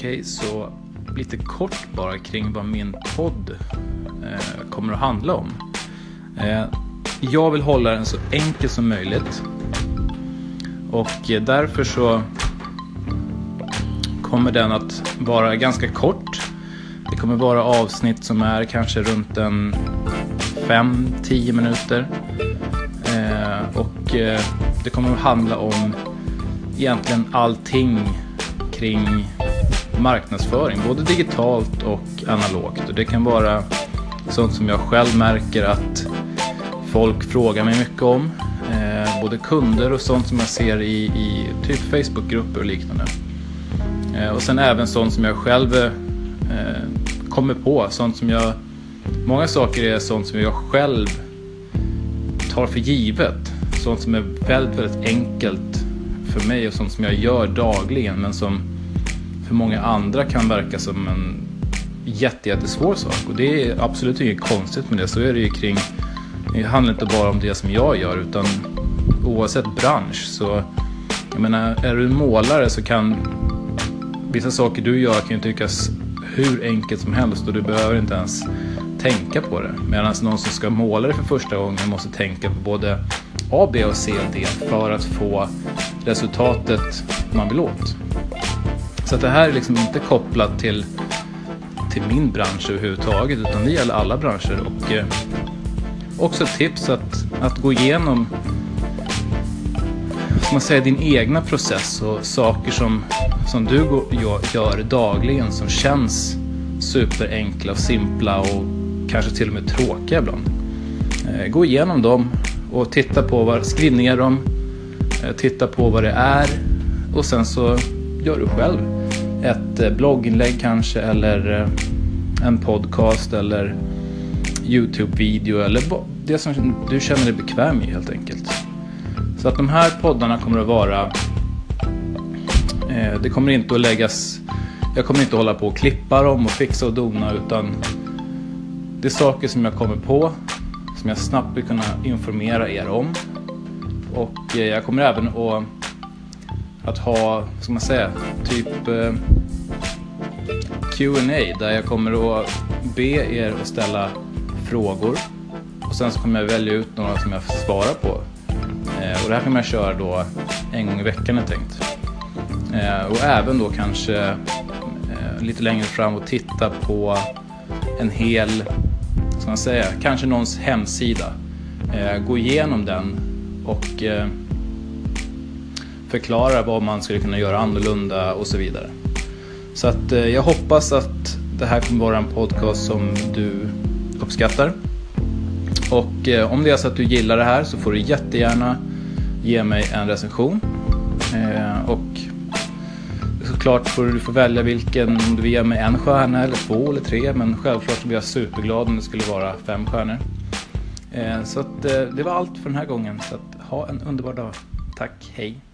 Okej, okay, så lite kort bara kring vad min podd eh, kommer att handla om. Eh, jag vill hålla den så enkel som möjligt. Och eh, därför så kommer den att vara ganska kort. Det kommer vara avsnitt som är kanske runt en 5-10 minuter. Eh, och eh, det kommer att handla om egentligen allting kring marknadsföring, både digitalt och analogt. Och det kan vara sånt som jag själv märker att folk frågar mig mycket om. Eh, både kunder och sånt som jag ser i, i typ Facebookgrupper och liknande. Eh, och sen även sånt som jag själv eh, kommer på. Sånt som jag, många saker är sånt som jag själv tar för givet. Sånt som är väldigt, väldigt enkelt för mig och sånt som jag gör dagligen men som för många andra kan verka som en jättesvår sak. Och det är absolut inget konstigt med det. Så är det ju kring, det handlar inte bara om det som jag gör utan oavsett bransch så, jag menar, är du en målare så kan vissa saker du gör kan ju tyckas hur enkelt som helst och du behöver inte ens tänka på det. Medan någon som ska måla det för första gången måste tänka på både A, B och C och D för att få resultatet man vill åt. Så att det här är liksom inte kopplat till, till min bransch överhuvudtaget utan det gäller alla branscher. Och eh, också ett tips att, att gå igenom man säger, din egna process och saker som, som du gör, gör dagligen som känns superenkla och simpla och kanske till och med tråkiga ibland. Eh, gå igenom dem och titta på vad, skriv ner dem, eh, titta på vad det är och sen så gör du själv ett eh, blogginlägg kanske eller eh, en podcast eller Youtube-video eller det som du känner dig bekväm i helt enkelt. Så att de här poddarna kommer att vara eh, det kommer inte att läggas jag kommer inte hålla på och klippa dem och fixa och dona utan det är saker som jag kommer på som jag snabbt vill kunna informera er om. Och eh, jag kommer även att, att ha, vad ska man säga, typ eh, Q&A där jag kommer att be er att ställa frågor och sen så kommer jag välja ut några som jag svarar på. Eh, och det här kommer jag köra då en gång i veckan är tänkt. Eh, och även då kanske eh, lite längre fram och titta på en hel ska man säga, kanske någons hemsida. Eh, gå igenom den och eh, förklarar förklara vad man skulle kunna göra annorlunda och så vidare. Så att eh, jag hoppas att det här kommer vara en podcast som du uppskattar. Och eh, om det är så att du gillar det här så får du jättegärna ge mig en recension. Eh, och såklart får du får välja vilken, om du vill ge mig en stjärna eller två eller tre. Men självklart så blir jag superglad om det skulle vara fem stjärnor. Så att, det var allt för den här gången. Så att, ha en underbar dag. Tack, hej!